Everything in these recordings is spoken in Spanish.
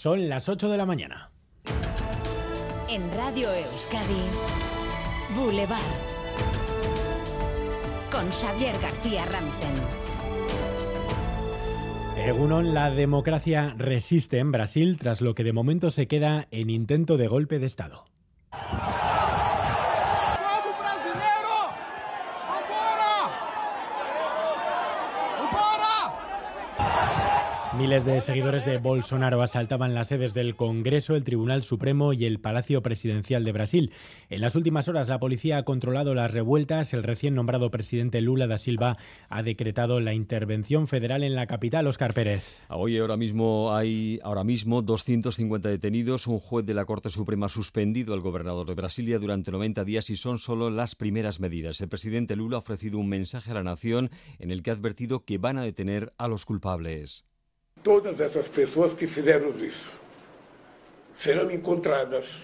Son las 8 de la mañana. En Radio Euskadi, Boulevard. Con Xavier García Ramsten. Egunon, la democracia resiste en Brasil tras lo que de momento se queda en intento de golpe de Estado. Miles de seguidores de Bolsonaro asaltaban las sedes del Congreso, el Tribunal Supremo y el Palacio Presidencial de Brasil. En las últimas horas la policía ha controlado las revueltas. El recién nombrado presidente Lula da Silva ha decretado la intervención federal en la capital, Oscar Pérez. Hoy ahora mismo hay ahora mismo 250 detenidos. Un juez de la Corte Suprema ha suspendido al gobernador de Brasilia durante 90 días y son solo las primeras medidas. El presidente Lula ha ofrecido un mensaje a la nación en el que ha advertido que van a detener a los culpables. Todas essas pessoas que fizeram isso serão encontradas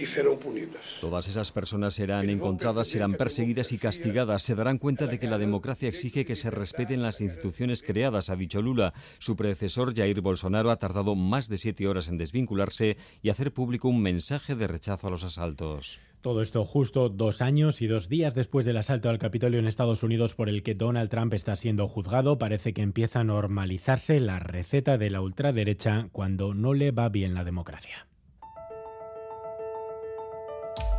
y serán punidas. Todas esas personas serán encontradas, serán perseguidas y castigadas. Se darán cuenta de que la democracia exige que se respeten las instituciones creadas, ha dicho Lula. Su predecesor, Jair Bolsonaro, ha tardado más de siete horas en desvincularse y hacer público un mensaje de rechazo a los asaltos. Todo esto justo dos años y dos días después del asalto al Capitolio en Estados Unidos por el que Donald Trump está siendo juzgado, parece que empieza a normalizarse la receta de la ultraderecha cuando no le va bien la democracia.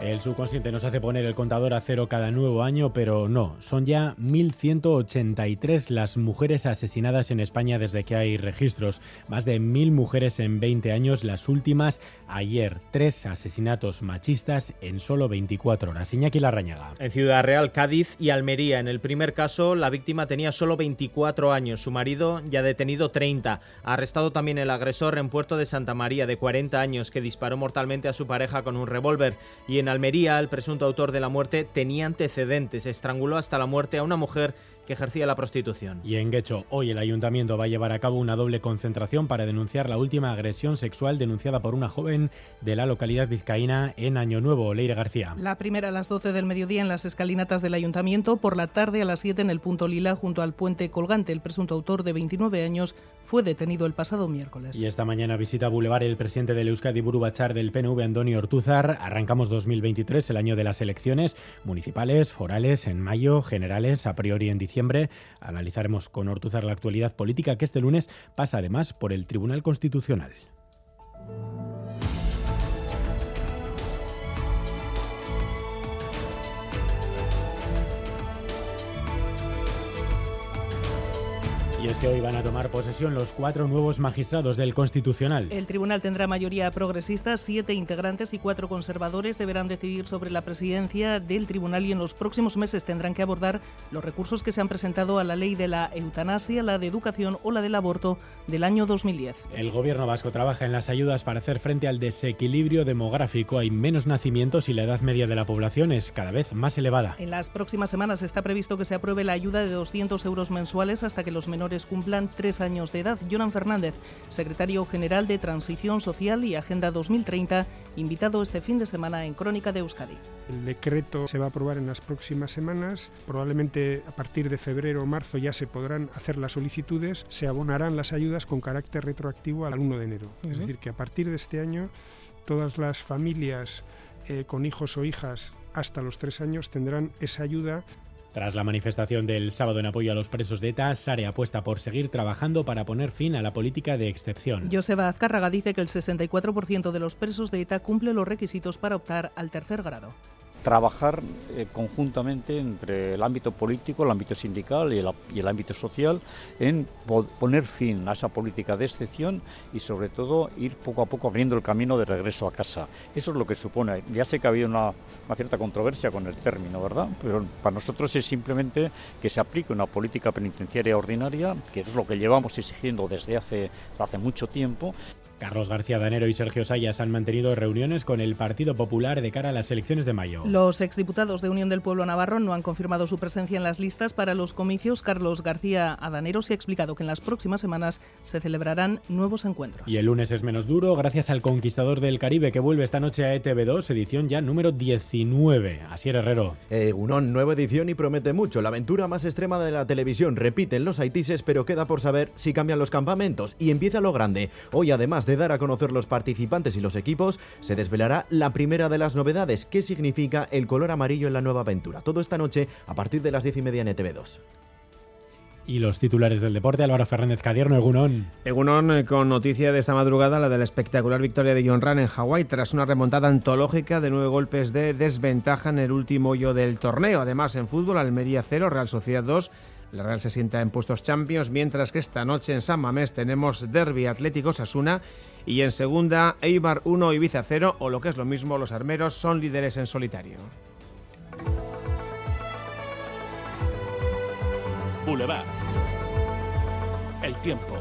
El subconsciente nos hace poner el contador a cero cada nuevo año, pero no, son ya 1.183 las mujeres asesinadas en España desde que hay registros. Más de 1.000 mujeres en 20 años, las últimas ayer. Tres asesinatos machistas en solo 24 horas. Iñaki Larrañaga. En Ciudad Real, Cádiz y Almería. En el primer caso, la víctima tenía solo 24 años. Su marido ya detenido 30. Ha arrestado también el agresor en Puerto de Santa María, de 40 años, que disparó mortalmente a su pareja con un revólver. Y en Almería, el presunto autor de la muerte tenía antecedentes, estranguló hasta la muerte a una mujer que ejercía la prostitución. Y en Guecho, hoy el ayuntamiento va a llevar a cabo una doble concentración para denunciar la última agresión sexual denunciada por una joven de la localidad vizcaína en Año Nuevo, Leire García. La primera a las 12 del mediodía en las escalinatas del ayuntamiento, por la tarde a las 7 en el punto Lila junto al puente colgante. El presunto autor de 29 años fue detenido el pasado miércoles. Y esta mañana visita Boulevard el presidente del Euskadi Burubachar del PNV, Antonio Ortúzar. Arrancamos 2023, el año de las elecciones municipales, forales en mayo, generales a priori en diciembre Analizaremos con Ortuzar la actualidad política que este lunes pasa además por el Tribunal Constitucional. Y es que hoy van a tomar posesión los cuatro nuevos magistrados del Constitucional. El tribunal tendrá mayoría progresista, siete integrantes y cuatro conservadores deberán decidir sobre la presidencia del tribunal y en los próximos meses tendrán que abordar los recursos que se han presentado a la ley de la eutanasia, la de educación o la del aborto del año 2010. El gobierno vasco trabaja en las ayudas para hacer frente al desequilibrio demográfico. Hay menos nacimientos y la edad media de la población es cada vez más elevada. En las próximas semanas está previsto que se apruebe la ayuda de 200 euros mensuales hasta que los menores cumplan tres años de edad. Jonan Fernández, secretario general de Transición Social y Agenda 2030, invitado este fin de semana en Crónica de Euskadi. El decreto se va a aprobar en las próximas semanas. Probablemente a partir de febrero o marzo ya se podrán hacer las solicitudes. Se abonarán las ayudas con carácter retroactivo al 1 de enero. Es decir, que a partir de este año todas las familias eh, con hijos o hijas hasta los tres años tendrán esa ayuda tras la manifestación del sábado en apoyo a los presos de ETA, Sare apuesta por seguir trabajando para poner fin a la política de excepción. Joseba Azcárraga dice que el 64% de los presos de ETA cumple los requisitos para optar al tercer grado trabajar eh, conjuntamente entre el ámbito político, el ámbito sindical y el, ámbito social en poner fin a esa política de excepción y sobre todo ir poco a poco abriendo el camino de regreso a casa. Eso es lo que supone. Ya sé que ha habido una, una cierta controversia con el término, ¿verdad? Pero para nosotros es simplemente que se aplique una política penitenciaria ordinaria, que es lo que llevamos exigiendo desde hace, hace mucho tiempo. Carlos García Danero y Sergio Sayas han mantenido reuniones con el Partido Popular de cara a las elecciones de mayo. Los exdiputados de Unión del Pueblo Navarro no han confirmado su presencia en las listas para los comicios. Carlos García Adanero se ha explicado que en las próximas semanas se celebrarán nuevos encuentros. Y el lunes es menos duro gracias al Conquistador del Caribe que vuelve esta noche a ETV2, edición ya número 19. Así era Herrero. Eh, Unón, nueva edición y promete mucho. La aventura más extrema de la televisión. Repiten los haitises, pero queda por saber si cambian los campamentos. Y empieza lo grande. Hoy, además de dar a conocer los participantes y los equipos, se desvelará la primera de las novedades, qué significa el color amarillo en la nueva aventura. Todo esta noche a partir de las 10 y media en ETV2. Y los titulares del deporte, Álvaro Fernández Cadierno, Egunon. Egunon eh, con noticia de esta madrugada, la de la espectacular victoria de John Ran en Hawái tras una remontada antológica de nueve golpes de desventaja en el último hoyo del torneo. Además, en fútbol, Almería 0, Real Sociedad 2, la Real se sienta en puestos champions, mientras que esta noche en San Mamés tenemos Derby Atlético Sasuna y en segunda Eibar 1, Ibiza 0 o lo que es lo mismo, los armeros son líderes en solitario. Boulevard. El tiempo.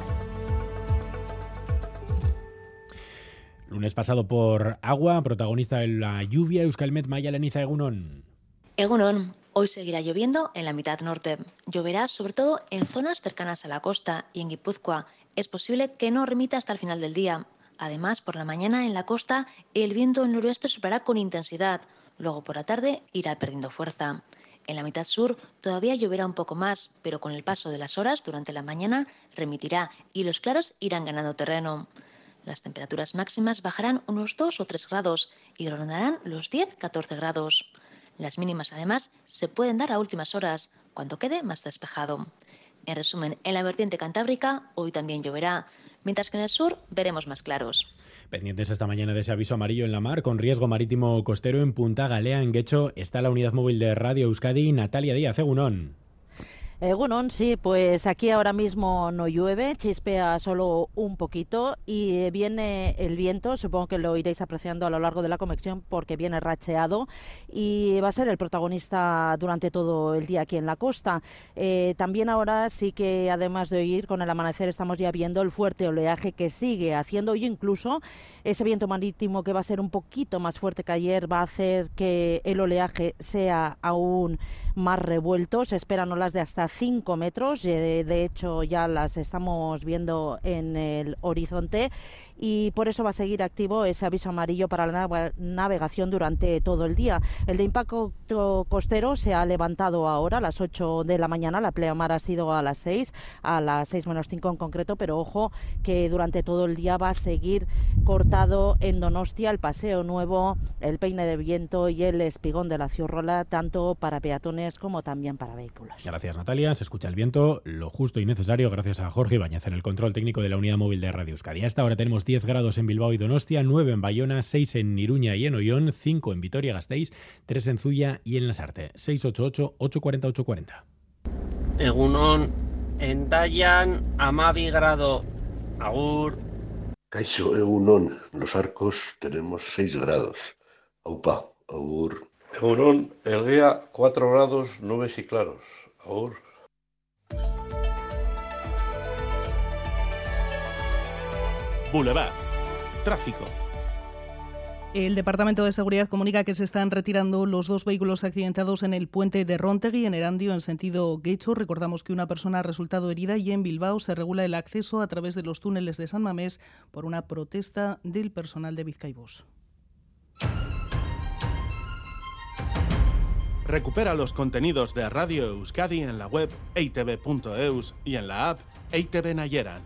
Lunes pasado por agua, protagonista de la lluvia, Euskalmet Maya Leniza Egunon. Egunon, hoy seguirá lloviendo en la mitad norte. Lloverá sobre todo en zonas cercanas a la costa y en Guipúzcoa. Es posible que no remita hasta el final del día. Además, por la mañana en la costa el viento en noroeste superará con intensidad. Luego por la tarde irá perdiendo fuerza. En la mitad sur todavía lloverá un poco más, pero con el paso de las horas durante la mañana remitirá y los claros irán ganando terreno. Las temperaturas máximas bajarán unos 2 o 3 grados y rondarán los 10-14 grados. Las mínimas además se pueden dar a últimas horas, cuando quede más despejado. En resumen, en la vertiente cantábrica hoy también lloverá, mientras que en el sur veremos más claros. Pendientes esta mañana de ese aviso amarillo en la mar con riesgo marítimo costero en Punta Galea, en Guecho, está la unidad móvil de Radio Euskadi, Natalia Díaz, Egunon. Eh, sí, pues aquí ahora mismo no llueve, chispea solo un poquito y viene el viento, supongo que lo iréis apreciando a lo largo de la conexión porque viene racheado y va a ser el protagonista durante todo el día aquí en la costa. Eh, también ahora sí que además de oír con el amanecer estamos ya viendo el fuerte oleaje que sigue haciendo hoy incluso ese viento marítimo que va a ser un poquito más fuerte que ayer va a hacer que el oleaje sea aún más revuelto. Se esperan olas de hasta 5 metros, de hecho ya las estamos viendo en el horizonte y por eso va a seguir activo ese aviso amarillo para la navegación durante todo el día. El de impacto costero se ha levantado ahora a las 8 de la mañana, la pleamar ha sido a las 6, a las 6 menos 5 en concreto, pero ojo que durante todo el día va a seguir cortado en Donostia el Paseo Nuevo, el Peine de Viento y el Espigón de la Ciurrola, tanto para peatones como también para vehículos. Gracias Natalia, se escucha el viento, lo justo y necesario, gracias a Jorge Ibáñez en el control técnico de la unidad móvil de Radio Euskadi. Hasta ahora tenemos 10 grados en Bilbao y Donostia, 9 en Bayona, 6 en Iruña y en Ollón, 5 en Vitoria-Gasteiz, 3 en Zuya y en Lasarte. 688-840-840. Egunon, en Dayan, Amavi grado. Agur. Caixo Egunon, los arcos tenemos 6 grados. Aupa, Agur. Egunon, Elguea, 4 grados, nubes y claros. Agur. Boulevard. Tráfico. El Departamento de Seguridad comunica que se están retirando los dos vehículos accidentados en el puente de Rontegui, en Erandio, en sentido Guecho. Recordamos que una persona ha resultado herida y en Bilbao se regula el acceso a través de los túneles de San Mamés por una protesta del personal de Vizcaibus. Recupera los contenidos de Radio Euskadi en la web eitv.eus y en la app EITV Nayeran.